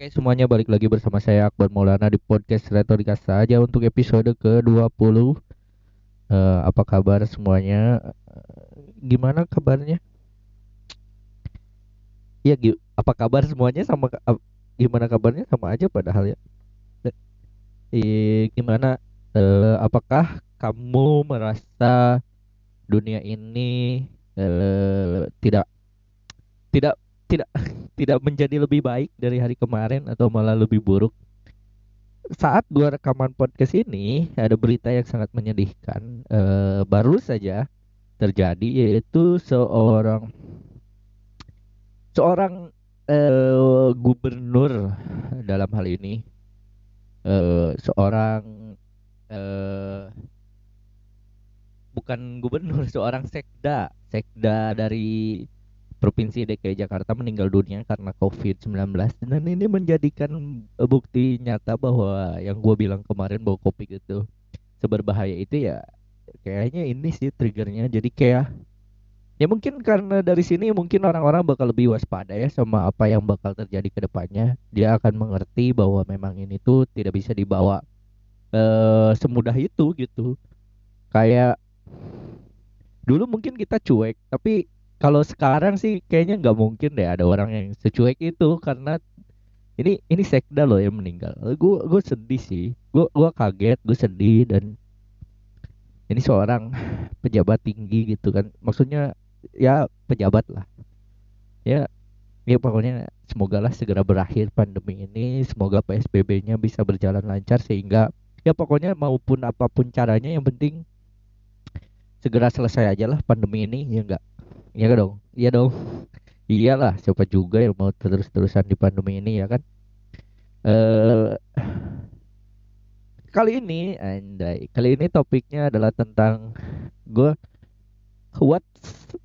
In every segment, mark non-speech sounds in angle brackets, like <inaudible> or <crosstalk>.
Oke semuanya balik lagi bersama saya Akbar Maulana di podcast Retorika saja untuk episode ke-20 Eh, Apa kabar semuanya? Eh, Gimana kabarnya? Ya apa kabar semuanya sama gimana kabarnya sama aja padahal ya. Eh, gimana eh, apakah kamu merasa dunia ini eh, tidak tidak tidak <laughs> tidak menjadi lebih baik dari hari kemarin atau malah lebih buruk? Saat gua rekaman podcast ini ada berita yang sangat menyedihkan eh, baru saja terjadi yaitu seorang seorang eh, gubernur dalam hal ini eh, seorang eh, bukan gubernur <laughs> seorang sekda sekda dari Provinsi DKI Jakarta meninggal dunia karena COVID-19 dan ini menjadikan eh, bukti nyata bahwa yang gue bilang kemarin bahwa COVID itu seberbahaya itu ya kayaknya ini sih triggernya. Jadi kayak ya mungkin karena dari sini mungkin orang-orang bakal lebih waspada ya sama apa yang bakal terjadi ke depannya. Dia akan mengerti bahwa memang ini tuh tidak bisa dibawa eh semudah itu gitu. Kayak dulu mungkin kita cuek tapi kalau sekarang sih kayaknya nggak mungkin deh ada orang yang secuek itu karena ini ini sekda loh yang meninggal. Gue gue sedih sih. Gue gua kaget gue sedih dan ini seorang pejabat tinggi gitu kan. Maksudnya ya pejabat lah. Ya ya pokoknya semoga lah segera berakhir pandemi ini. Semoga PSBB-nya bisa berjalan lancar sehingga ya pokoknya maupun apa pun caranya yang penting segera selesai aja lah pandemi ini ya enggak Iya dong? Iya dong. <laughs> Iyalah siapa juga yang mau terus-terusan di pandemi ini ya kan? Eh kali ini andai kali ini topiknya adalah tentang gue what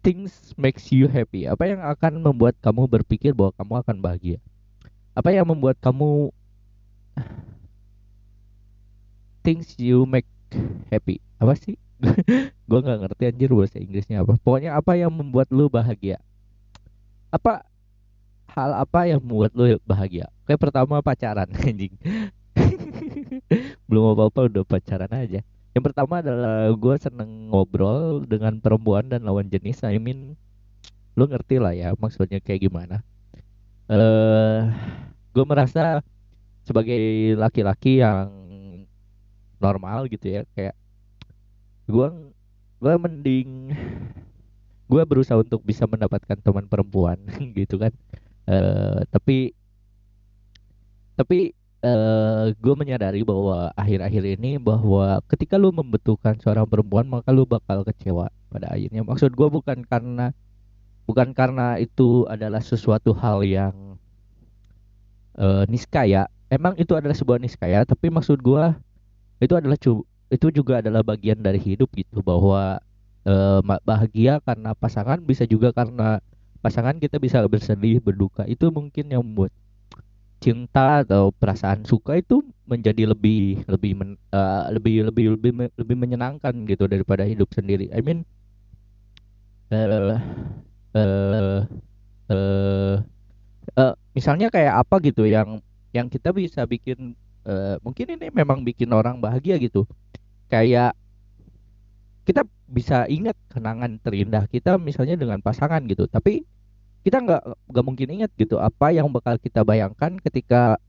things makes you happy? Apa yang akan membuat kamu berpikir bahwa kamu akan bahagia? Apa yang membuat kamu things you make happy? Apa sih <laughs> gue nggak ngerti anjir bahasa Inggrisnya apa. Pokoknya apa yang membuat lu bahagia? Apa hal apa yang membuat lu bahagia? Kayak pertama pacaran <laughs> anjing. Belum apa-apa udah pacaran aja. Yang pertama adalah gue seneng ngobrol dengan perempuan dan lawan jenis. I mean lu ngerti lah ya maksudnya kayak gimana. Eh gue merasa sebagai laki-laki yang normal gitu ya kayak gue gue mending gue berusaha untuk bisa mendapatkan teman perempuan <laughs> gitu kan. Eh tapi tapi eh gue menyadari bahwa akhir-akhir ini bahwa ketika lu membutuhkan seorang perempuan maka lu bakal kecewa pada akhirnya. Maksud gue bukan karena bukan karena itu adalah sesuatu hal yang eh niscaya. Emang itu adalah sebuah niscaya tapi maksud gue itu adalah cu- itu juga adalah bagian dari hidup gitu bahwa eh, bahagia karena pasangan bisa juga karena pasangan kita bisa bersedih berduka. Itu mungkin yang membuat cinta atau perasaan suka itu menjadi lebih lebih men- eh, lebih lebih lebih lebih menyenangkan gitu daripada hidup sendiri. I mean eh misalnya kayak apa gitu yang yang kita bisa bikin eh, mungkin ini memang bikin orang bahagia gitu kayak kita bisa ingat kenangan terindah kita misalnya dengan pasangan gitu tapi kita nggak nggak mungkin ingat gitu apa yang bakal kita bayangkan ketika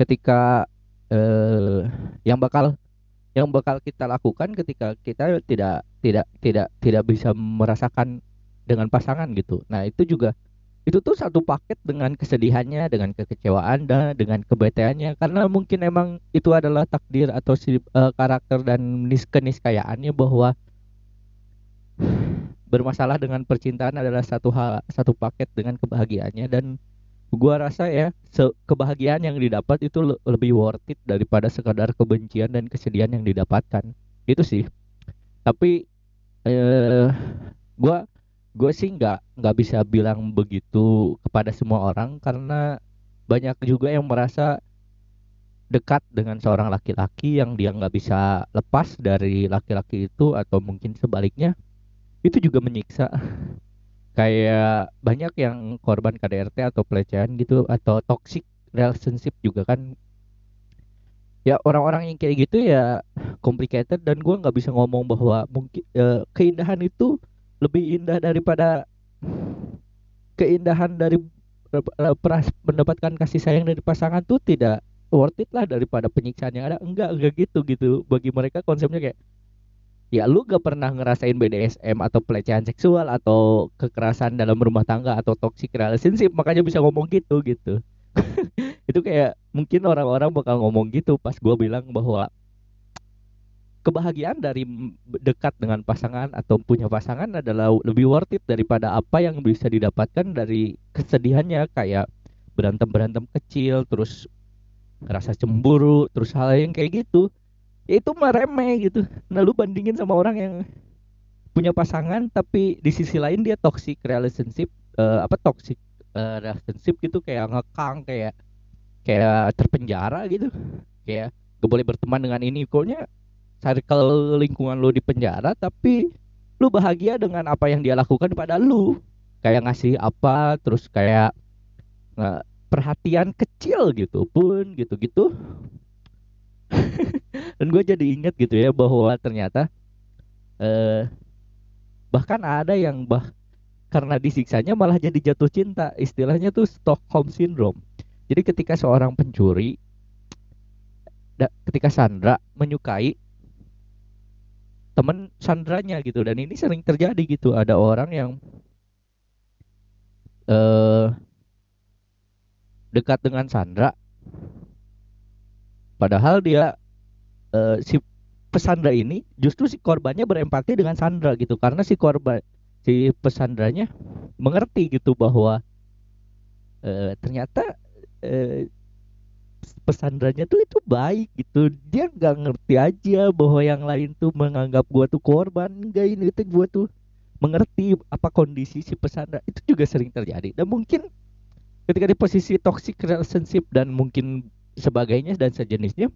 ketika eh, yang bakal yang bakal kita lakukan ketika kita tidak tidak tidak tidak bisa merasakan dengan pasangan gitu. Nah itu juga itu tuh satu paket dengan kesedihannya, dengan kekecewaan dan dengan kebeteannya. Karena mungkin emang itu adalah takdir atau si eh, karakter dan nis keniscayaannya bahwa bermasalah dengan percintaan adalah satu hal satu paket dengan kebahagiaannya. Dan gua rasa ya kebahagiaan yang didapat itu le- lebih worth it daripada sekadar kebencian dan kesedihan yang didapatkan. Itu sih. Tapi eh gua gue sih nggak nggak bisa bilang begitu kepada semua orang karena banyak juga yang merasa dekat dengan seorang laki-laki yang dia nggak bisa lepas dari laki-laki itu atau mungkin sebaliknya itu juga menyiksa. <laughs> Kayak banyak yang korban KDRT atau pelecehan gitu atau toxic relationship juga kan. Ya orang-orang yang kayak gitu ya complicated dan gua nggak bisa ngomong bahwa mungkin uh, keindahan itu lebih indah daripada keindahan dari uh, mendapatkan kasih sayang dari pasangan tuh tidak worth it lah daripada penyiksaan yang ada. Enggak enggak gitu gitu. Bagi mereka konsepnya kayak ya lu gak pernah ngerasain BDSM atau pelecehan seksual atau kekerasan dalam rumah tangga atau toxic relationship makanya bisa ngomong gitu gitu. <laughs> Itu kayak mungkin orang-orang bakal ngomong gitu pas gue bilang bahwa kebahagiaan dari dekat dengan pasangan atau punya pasangan adalah lebih worth it daripada apa yang bisa didapatkan dari kesedihannya kayak berantem berantem kecil terus rasa cemburu terus hal yang kayak gitu. Ya itu mah remeh gitu. Nah bandingin sama orang yang punya pasangan tapi di sisi lain dia toxic relationship uh, apa toxic uh, relationship gitu kayak ngekang kayak kayak terpenjara gitu. Kayak gak boleh berteman dengan ini. Pokoknya circle lingkungan lu di penjara tapi lu bahagia dengan apa yang dia lakukan pada lu. Kayak ngasih apa terus kayak nggak perhatian kecil gitu pun gitu-gitu. <laughs> Dan gue jadi inget gitu ya bahwa ternyata eh, bahkan ada yang bah karena disiksanya malah jadi jatuh cinta. Istilahnya tuh Stockholm syndrome. Jadi ketika seorang pencuri ketika Sandra menyukai teman Sandranya gitu. Dan ini sering terjadi gitu. Ada orang yang eh, dekat dengan Sandra. Padahal dia uh, si pesandra ini justru si korbannya berempati dengan Sandra gitu. Karena si korban si pesandranya mengerti gitu bahwa uh, ternyata uh, pesandranya tuh itu baik gitu. Dia nggak ngerti aja bahwa yang lain tuh menganggap gua tuh korban. Enggak ini itu gua tuh mengerti apa kondisi si pesandra itu juga sering terjadi. Dan mungkin ketika di posisi toxic relationship dan mungkin sebagainya dan sejenisnya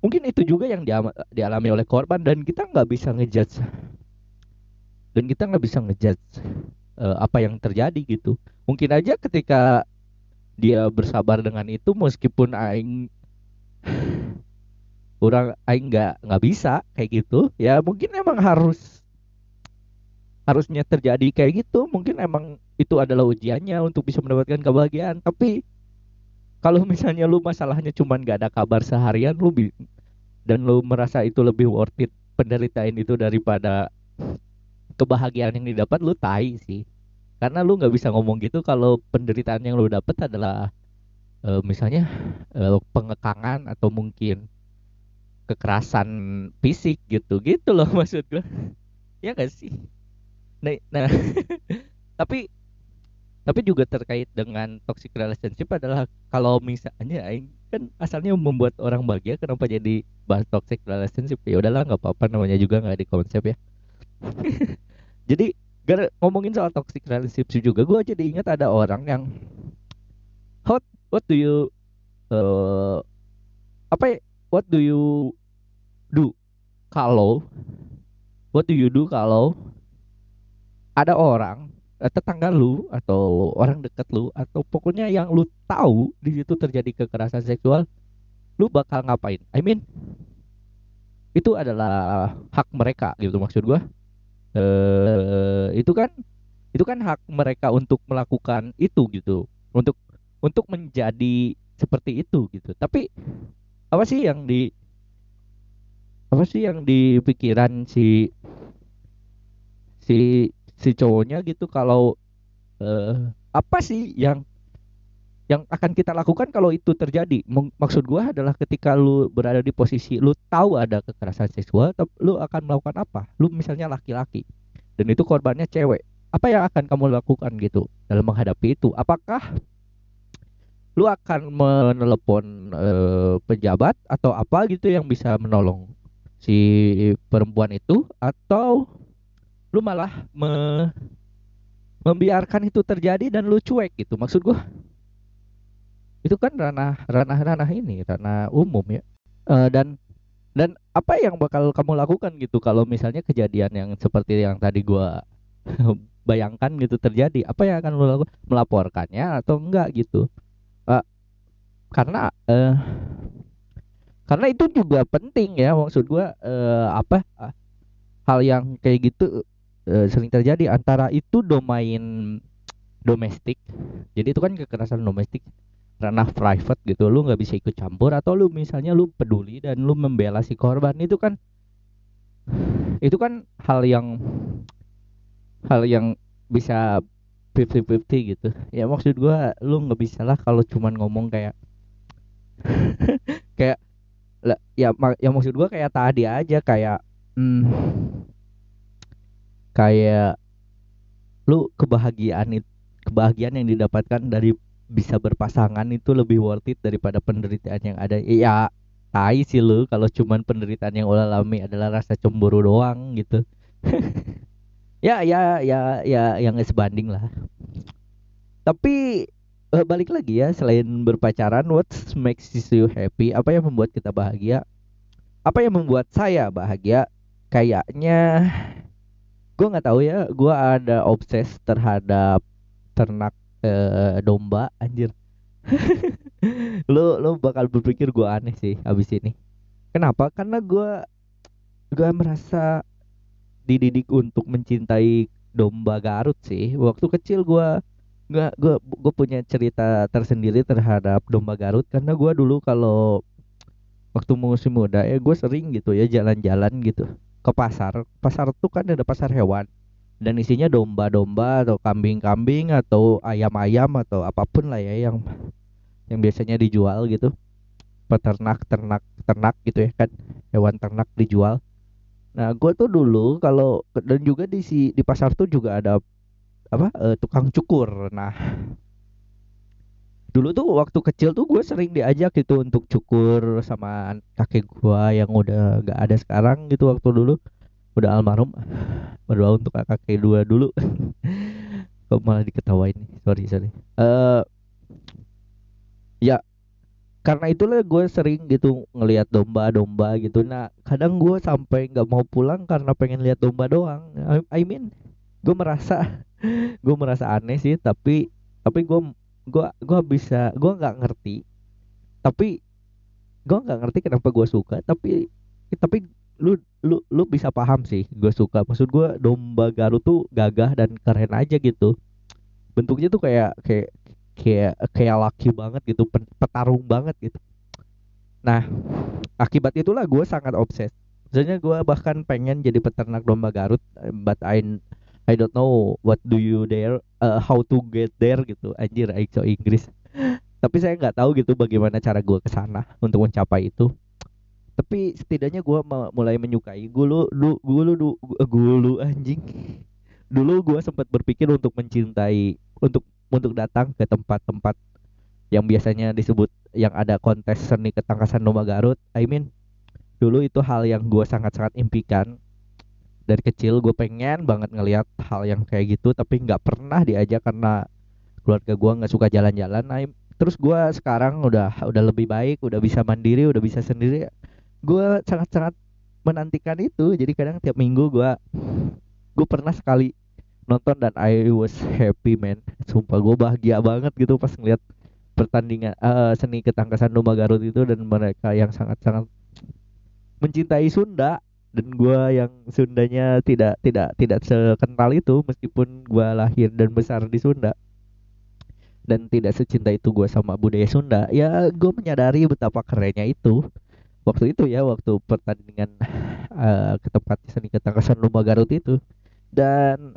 mungkin itu juga yang dialami oleh korban. Dan kita nggak bisa ngejudge. Dan kita nggak bisa ngejudge uh, apa yang terjadi gitu. Mungkin aja ketika dia bersabar dengan itu meskipun aing orang aing nggak nggak bisa kayak gitu ya mungkin emang harus harusnya terjadi kayak gitu mungkin emang itu adalah ujiannya untuk bisa mendapatkan kebahagiaan. Tapi kalau misalnya lu masalahnya cuman gak ada kabar seharian lu dan lu merasa itu lebih worth it penderitaan itu daripada kebahagiaan yang didapat lu tai sih karena lu nggak bisa ngomong gitu kalau penderitaan yang lu dapat adalah uh, misalnya uh, pengekangan atau mungkin kekerasan fisik gitu. Gitu loh <laughs> maksud gue ya gak sih? Nah, nah <laughs> tapi tapi juga terkait dengan toxic relationship adalah kalau misalnya kan asalnya membuat orang bahagia kenapa jadi bahas toxic relationship? Ya udahlah nggak apa-apa namanya juga nggak di konsep ya. <laughs> Jadi gara ngomongin soal toxic relationship juga gue jadi ingat ada orang yang what what do you uh, apa ya, what do you do kalau what do you do kalau ada orang Eh, tetangga lu atau orang dekat lu atau pokoknya yang lu tahu di situ terjadi kekerasan seksual lu bakal ngapain? I mean itu adalah hak mereka gitu maksud gua eh itu kan itu kan hak mereka untuk melakukan itu gitu. Untuk untuk menjadi seperti itu gitu. Tapi apa sih yang di apa sih yang di pikiran si si si cowoknya gitu kalau uh, apa sih yang yang akan kita lakukan kalau itu terjadi maksud gua adalah ketika lu berada di posisi lu tahu ada kekerasan seksual lu akan melakukan apa? Lu misalnya laki-laki dan itu korbannya cewek. Apa yang akan kamu lakukan gitu dalam menghadapi itu? Apakah lu akan menelepon uh, pejabat atau apa gitu yang bisa menolong si perempuan itu? Atau lu malah me membiarkan itu terjadi dan lu cuek gitu? Maksud gua itu kan ranah ranah ranah ini ranah umum ya. Uh, dan dan apa yang bakal kamu lakukan gitu kalau misalnya kejadian yang seperti yang tadi gua <laughs> bayangkan gitu terjadi? Apa yang akan lu lakukan melaporkannya atau enggak gitu? Uh, karena uh, karena itu juga penting ya maksud gua uh, apa hal yang kayak gitu uh, sering terjadi antara itu domain domestik. Jadi itu kan kekerasan domestik ranah private gitu lu nggak bisa ikut campur atau lu misalnya lu peduli dan lu membela si korban itu kan itu kan hal yang hal yang bisa 50-50 gitu. Ya maksud gua lu nggak bisa lah kalau cuman ngomong kayak <laughs> kayak ya ya maksud gua kayak tadi aja kayak hmm, kayak lu kebahagiaan itu kebahagiaan yang didapatkan dari bisa berpasangan itu lebih worth it daripada penderitaan yang ada. Ya tai sih lu kalau cuman penderitaan yang lo alami adalah rasa cemburu doang gitu. <laughs> Ya ya ya ya yang sebanding lah. Tapi uh, balik lagi ya selain berpacaran what makes you happy? Apa yang membuat kita bahagia? Apa yang membuat saya bahagia? Kayaknya gue nggak tahu ya. Gue ada obses terhadap ternak uh, domba anjir. <laughs> Lu lu bakal berpikir gue aneh sih abis ini. Kenapa? Karena gue gue merasa dididik untuk mencintai domba Garut sih. Waktu kecil gua nggak gue gue punya cerita tersendiri terhadap domba Garut. Karena gua dulu kalau waktu musim muda ya gue sering gitu ya jalan-jalan gitu ke pasar. Pasar tuh kan ada pasar hewan dan isinya domba-domba atau kambing-kambing atau ayam-ayam atau apa pun lah ya yang yang biasanya dijual gitu. Peternak ternak ternak gitu ya kan. Hewan ternak dijual. Nah, gue tuh dulu kalau dan juga di si di pasar tuh juga ada apa uh, tukang cukur. Nah, dulu tuh waktu kecil tuh gue sering diajak gitu untuk cukur sama kakek gue yang udah gak ada sekarang gitu waktu dulu udah almarhum. Berdoa untuk kakek dua dulu. <laughs> Kok malah diketawain sorry sorry. Uh, ya karena itulah gue sering gitu ngelihat domba-domba gitu. Nah kadang gue sampai nggak mau pulang karena pengen lihat domba doang. I, I mean gue merasa <laughs> gue merasa aneh sih tapi tapi gue gue gue bisa gue nggak ngerti. Tapi gue nggak ngerti kenapa gue suka tapi tapi lu lu lu bisa paham sih gue suka. Maksud gue domba Garut tuh gagah dan keren aja gitu. Bentuknya tuh kayak kayak kayak kayak laki banget gitu petarung banget gitu. Nah akibat itulah gue sangat obses. Sebenarnya gue bahkan pengen jadi peternak domba Garut but I I don't know what do you there uh, how to get there gitu. Anjir so Inggris. <laughs> Tapi saya nggak tahu gitu bagaimana cara gue ke sana untuk mencapai itu tapi setidaknya gue mulai menyukai. Gulu lu du, gulu anjing. Dulu gue sempat berpikir untuk mencintai untuk untuk datang ke tempat-tempat yang biasanya disebut yang ada kontes seni ketangkasan domba Garut. I mean, dulu itu hal yang gue sangat-sangat impikan. Dari kecil gue pengen banget ngelihat hal yang kayak gitu tapi nggak pernah diajak karena keluarga gue nggak suka jalan-jalan. Terus gue sekarang udah udah lebih baik udah bisa mandiri udah bisa sendiri gue sangat-sangat menantikan itu. Jadi kadang tiap minggu gue gue pernah sekali nonton dan I was happy man. Sumpah gue bahagia banget gitu pas ngeliat pertandingan uh, seni ketangkasan domba Garut itu dan mereka yang sangat-sangat mencintai Sunda dan gue yang Sundanya tidak tidak tidak sekental itu meskipun gue lahir dan besar di Sunda dan tidak secinta itu gue sama budaya Sunda ya gue menyadari betapa kerennya itu waktu itu ya waktu pertandingan uh, ke tempat seni ketangkasan domba Garut itu. Dan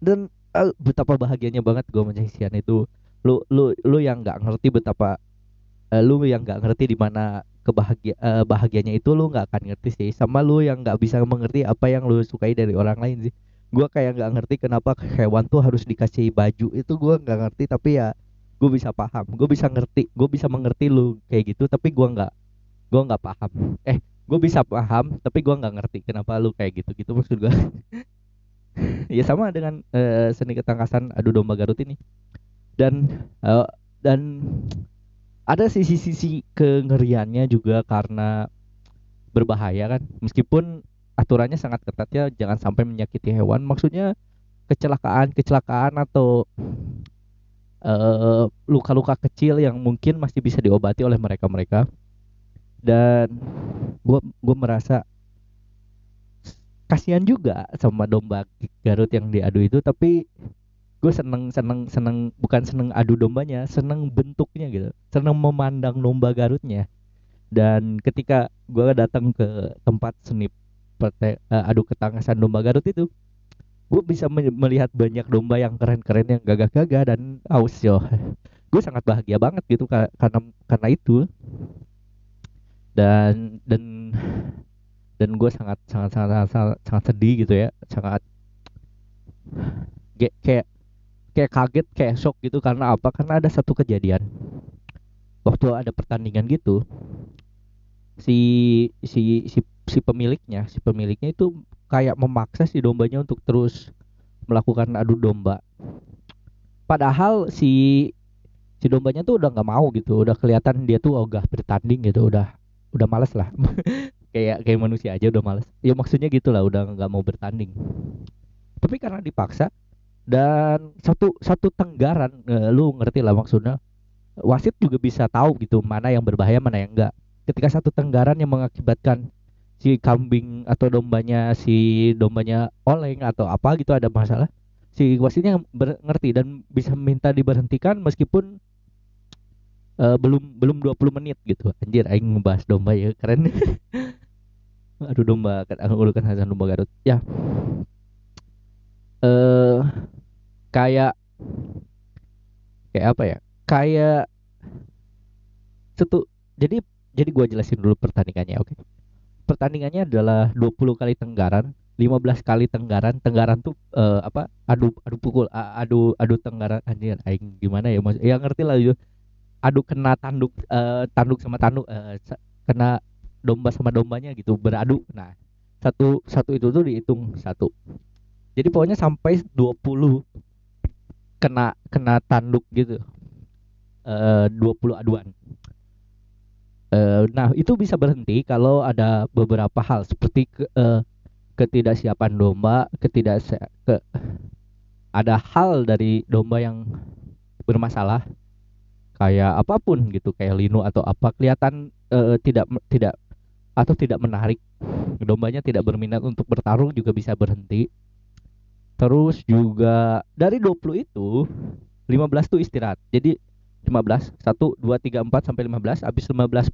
dan uh, betapa bahagianya banget gue menyaksikan itu. Lu lu lu yang nggak ngerti betapa uh, lu yang nggak ngerti di mana kebahagia uh, bahagianya itu lu nggak akan ngerti sih. Sama lu yang nggak bisa mengerti apa yang lu sukai dari orang lain sih. Gue kayak nggak ngerti kenapa hewan tuh harus dikasih baju itu gue nggak ngerti. Tapi ya gue bisa paham gue bisa ngerti gue bisa mengerti lu kayak gitu. Tapi gue nggak gue nggak paham. Eh gue bisa paham tapi gue nggak ngerti kenapa lu kayak gitu gitu maksud gue <laughs> ya sama dengan uh, seni ketangkasan adu domba Garut ini. Dan uh, dan ada sisi-sisi kengeriannya juga karena berbahaya kan. Meskipun aturannya sangat ketat ya jangan sampai menyakiti hewan. Maksudnya kecelakaan kecelakaan atau eh, luka-luka kecil yang mungkin masih bisa diobati oleh mereka-mereka dan gue gue merasa kasihan juga sama domba Garut yang diadu itu tapi gue seneng seneng seneng bukan seneng adu dombanya seneng bentuknya gitu. Seneng memandang domba Garutnya. Dan ketika gue datang ke tempat seni perte, uh, adu ketangkasan domba Garut itu gue bisa melihat banyak domba yang keren-keren yang gagah-gagah dan aus yo. <laughs> Gue sangat bahagia banget gitu karena karena itu dan dan dan gue sangat sangat sangat sangat, sangat sedih gitu ya. Sangat kayak kayak kaget kayak shock gitu. Karena apa? Karena ada satu kejadian. Waktu ada pertandingan gitu si si si si pemiliknya si pemiliknya itu kayak memaksa si dombanya untuk terus melakukan adu domba. Padahal si si dombanya tuh udah nggak mau gitu. Udah kelihatan dia tuh ogah bertanding gitu. Udah udah males lah. <laughs> Kayak kayak manusia aja udah males. Ya maksudnya gitulah udah nggak mau bertanding. Tapi karena dipaksa dan satu satu tenggaran uh, lu ngerti lah maksudnya. Wasit juga bisa tahu gitu mana yang berbahaya mana yang enggak ketika satu tenggaran yang mengakibatkan si kambing atau dombanya si dombanya oleng atau apa gitu ada masalah si wasitnya ngerti dan bisa minta diberhentikan meskipun uh, belum belum 20 menit gitu. Anjir aing ngebahas domba ya keren. <laughs> Aduh domba kan urukan Hasan domba Garut. Ya. Eh uh, kayak kayak apa ya? Kayak satu jadi jadi gua jelasin dulu pertandingannya oke? Okay? pertandingannya adalah 20 kali tenggaran 15 kali tenggaran. Tenggaran tuh uh, apa? Adu adu pukul adu adu tenggaran. Anjir aing gimana ya? Mas ya ngerti lah yuk adu kena tanduk uh, tanduk sama tanduk uh, kena domba sama dombanya gitu beradu. Nah satu satu itu tuh dihitung satu. Jadi pokoknya sampai 20 kena kena tanduk gitu. Uh, 20 aduan. Nah itu bisa berhenti kalau ada beberapa hal seperti ke, uh, ketidaksiapan domba, ketidak ke ada hal dari domba yang bermasalah kayak apa pun gitu kayak lino atau apa kelihatan uh, tidak tidak atau tidak menarik. Dombanya tidak berminat untuk bertarung juga bisa berhenti. Terus juga dari 20 itu 15 tuh istirahat. Jadi 15 1 2 3 4 sampai 15 habis 15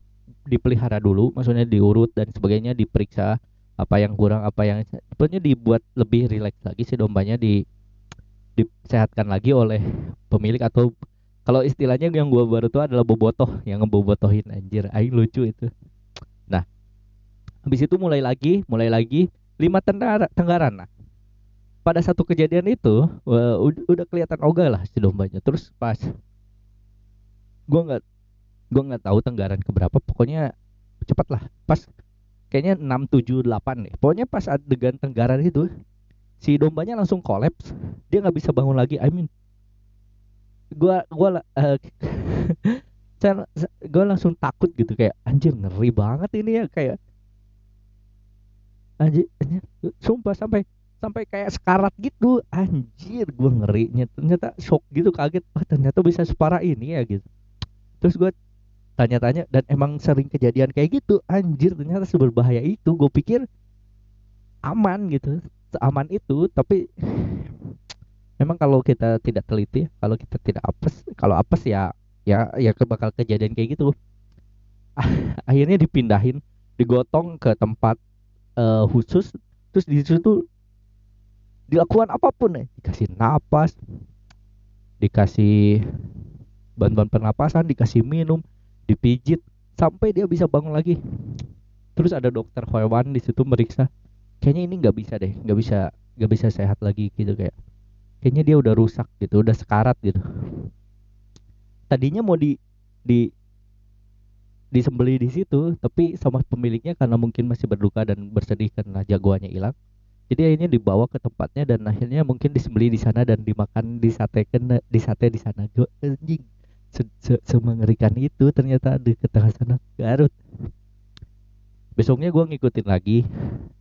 dipelihara dulu maksudnya diurut dan sebagainya diperiksa apa yang kurang apa yang sebenarnya dibuat lebih rileks lagi si dombanya di disehatkan lagi oleh pemilik atau kalau istilahnya yang gua baru tuh adalah bobotoh yang ngebobotohin anjir. Aing lucu itu. Nah habis itu mulai lagi mulai lagi lima tenggara, tenggaran. Nah pada satu kejadian itu uh, udah kelihatan ogah lah si dombanya. Terus pas gua nggak gue nggak tahu tenggaran keberapa pokoknya cepat lah. Pas kayaknya 6 7 8 nih pokoknya pas adegan tenggaran itu si dombanya langsung kolaps. Dia nggak bisa bangun lagi I mean gua gua uh, <laughs> gue langsung takut gitu kayak anjir ngeri banget ini ya kayak. Anjir, anjir sumpah sampai sampai kayak sekarat gitu. Anjir gue ngerinya ternyata shock gitu kaget. Oh ternyata bisa separah ini ya gitu. Terus gue tanya-tanya dan emang sering kejadian kayak gitu. Anjir ternyata seberbahaya itu. Gue pikir aman gitu. Aman itu tapi memang kalau kita tidak teliti kalau kita tidak apes kalau apes ya ya ya bakal kejadian kayak gitu. <laughs> Akhirnya dipindahin digotong ke tempat uh, khusus terus di situ dilakukan apa pun ya dikasih napas dikasih bantuan pernapasan dikasih minum dipijit sampai dia bisa bangun lagi. Terus ada dokter hewan di situ meriksa kayaknya ini nggak bisa deh nggak bisa nggak bisa sehat lagi gitu kayak kayaknya dia udah rusak gitu udah sekarat gitu. Tadinya mau di di disembeli di situ tapi sama pemiliknya karena mungkin masih berduka dan bersedih karena jagoannya hilang jadi akhirnya dibawa ke tempatnya dan akhirnya mungkin disembeli di sana dan dimakan disatekan di sate di sana. Anjing. Se -se semengerikan itu ternyata di tengah sana Garut. Besoknya gue ngikutin lagi.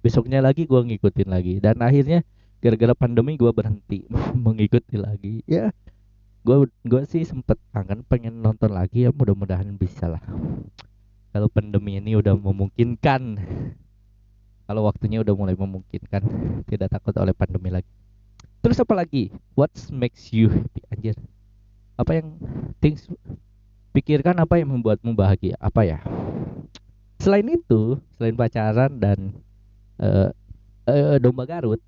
Besoknya lagi gue ngikutin lagi. Dan akhirnya gara-gara pandemi gue berhenti <laughs> mengikuti lagi. Ya gue gue sih sempet kangen pengen nonton lagi ya mudah-mudahan bisa lah. Kalau pandemi ini udah memungkinkan. Kalau waktunya udah mulai memungkinkan tidak takut oleh pandemi lagi. Terus apa lagi? What makes you happy? Anjir. Apa yang things pikirkan apa yang membuatmu bahagia? Apa ya? Selain itu selain pacaran dan uh, uh, domba Garut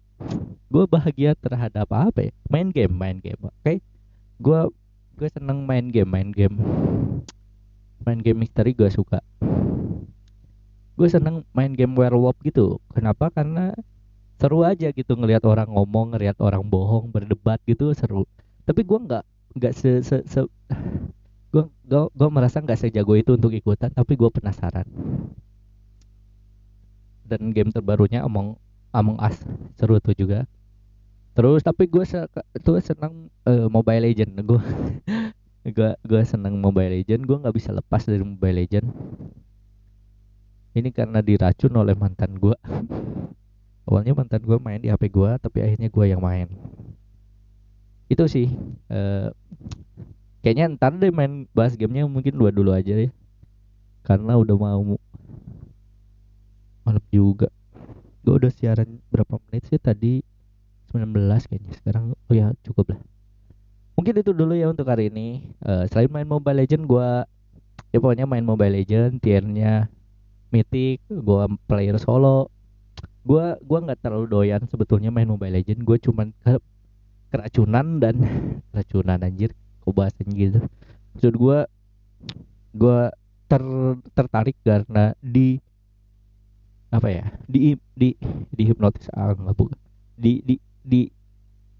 gue bahagia terhadap apa ya? Main game main game. Oke? Okay? gue gue seneng main game main game. Main game misteri gue suka. Gue seneng main game werewolf gitu. Kenapa? Karena seru aja gitu ngelihat orang ngomong ngelihat orang bohong berdebat gitu seru. Tapi gue nggak nggak se, se, se <sighs> gue gue merasa nggak sejago itu untuk ikutan tapi gue penasaran. Dan game terbarunya Among Among Us. Seru tuh juga. Terus tapi gue se tuh senang uh, Mobile Legend. Gue <laughs> gue gue seneng Mobile Legend. Gue nggak bisa lepas dari Mobile Legend. Ini karena diracun oleh mantan gue <laughs> awalnya mantan gue main di HP gue tapi akhirnya gue yang main. Itu sih uh, kayaknya ntar deh main bahas gamenya mungkin dua dulu aja ya. Karena udah mau malam juga gue udah siaran berapa menit sih? Tadi 19 kayaknya. Sekarang oh ya cukup lah. Mungkin itu dulu ya untuk hari ini. Uh, selain main Mobile Legend gue ya pokoknya main Mobile Legend tiernya Mythic gue player solo. Gue gua nggak terlalu doyan sebetulnya main Mobile Legend gue cuman ke keracunan dan <laughs> keracunan anjir kok gitu. Maksud gue gue ter tertarik karena di apa ya? Di di di hipnotis ah nggak bukan di di di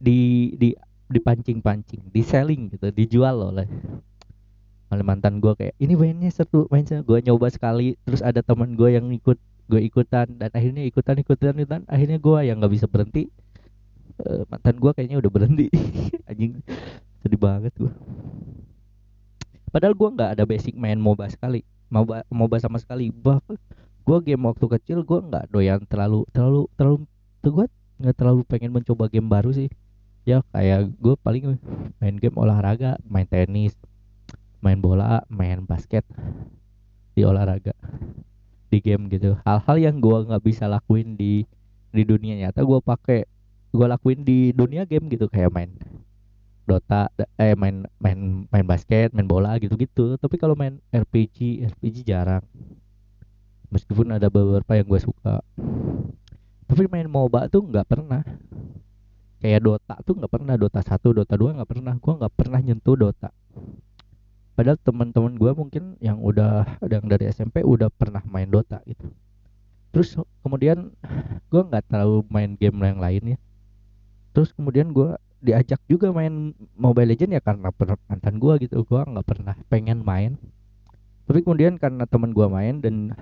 di di dipancing-pancing, di selling gitu, dijual oleh oleh mantan gue kayak ini mainnya seru mainnya. Gue nyoba sekali terus ada teman gue yang ikut gue ikutan dan akhirnya ikutan ikutan ikutan. Akhirnya gue yang nggak bisa berhenti. Uh, mantan gue kayaknya udah berhenti. <laughs> Anjing sedih banget gue padahal gue nggak ada basic main moba sekali. Moba moba sama sekali. Bah gue game waktu kecil gue nggak doyan terlalu terlalu terlalu tuh gue nggak terlalu pengen mencoba game baru sih. Ya kayak gue paling main game olahraga main tenis main bola main basket di olahraga di game gitu. Hal-hal yang gue nggak bisa lakuin di di dunia nyata gue pakai gue lakuin di dunia game gitu. Kayak main Dota eh main main main basket main bola gitu gitu tapi kalau main RPG RPG jarang meskipun ada beberapa yang gue suka. Tapi main MOBA tuh nggak pernah. Kayak Dota tuh nggak pernah. Dota 1 Dota 2 nggak pernah. Gue nggak pernah nyentuh Dota. Padahal teman-teman gue mungkin yang udah yang dari SMP udah pernah main Dota gitu. Terus kemudian gue nggak terlalu main game yang lain ya. Terus kemudian gue diajak juga main Mobile Legend ya karena mantan gue gitu. Gue nggak pernah pengen main. Tapi kemudian karena teman gue main dan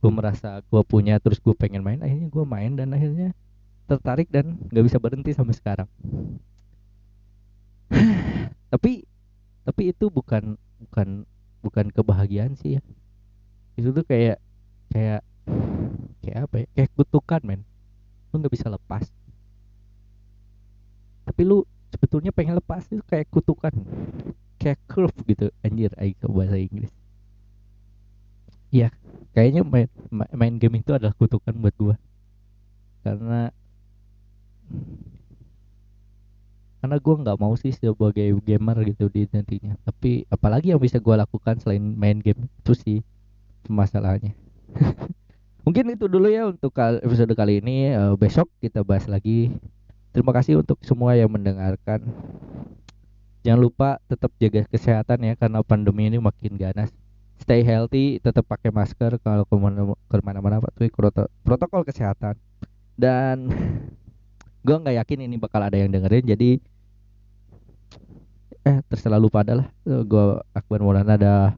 gue merasa gue punya terus gue pengen main akhirnya gue main dan akhirnya tertarik dan nggak bisa berhenti sampai sekarang. <sighs> Tapi tapi itu bukan bukan bukan kebahagiaan sih ya. Itu tuh kayak kayak kayak apa ya? Kayak kutukan men. Lu nggak bisa lepas. Tapi lu sebetulnya pengen lepas itu kayak kutukan. Kayak curve gitu. Anjir ayo bahasa Inggris. Iya, kayaknya main main game itu adalah kutukan buat gua. Karena karena gua nggak mau sih sebagai gamer gitu di nantinya. Tapi apalagi yang bisa gua lakukan selain main game itu sih masalahnya. <laughs> Mungkin itu dulu ya untuk episode kali ini. Uh, besok kita bahas lagi. Terima kasih untuk semua yang mendengarkan. Jangan lupa tetap jaga kesehatan ya karena pandemi ini makin ganas stay healthy tetap pakai masker kalau ke mana-mana patuhi protokol kesehatan. Dan <laughs> gue nggak yakin ini bakal ada yang dengerin jadi eh terserah lu gue Akbar Maulana ada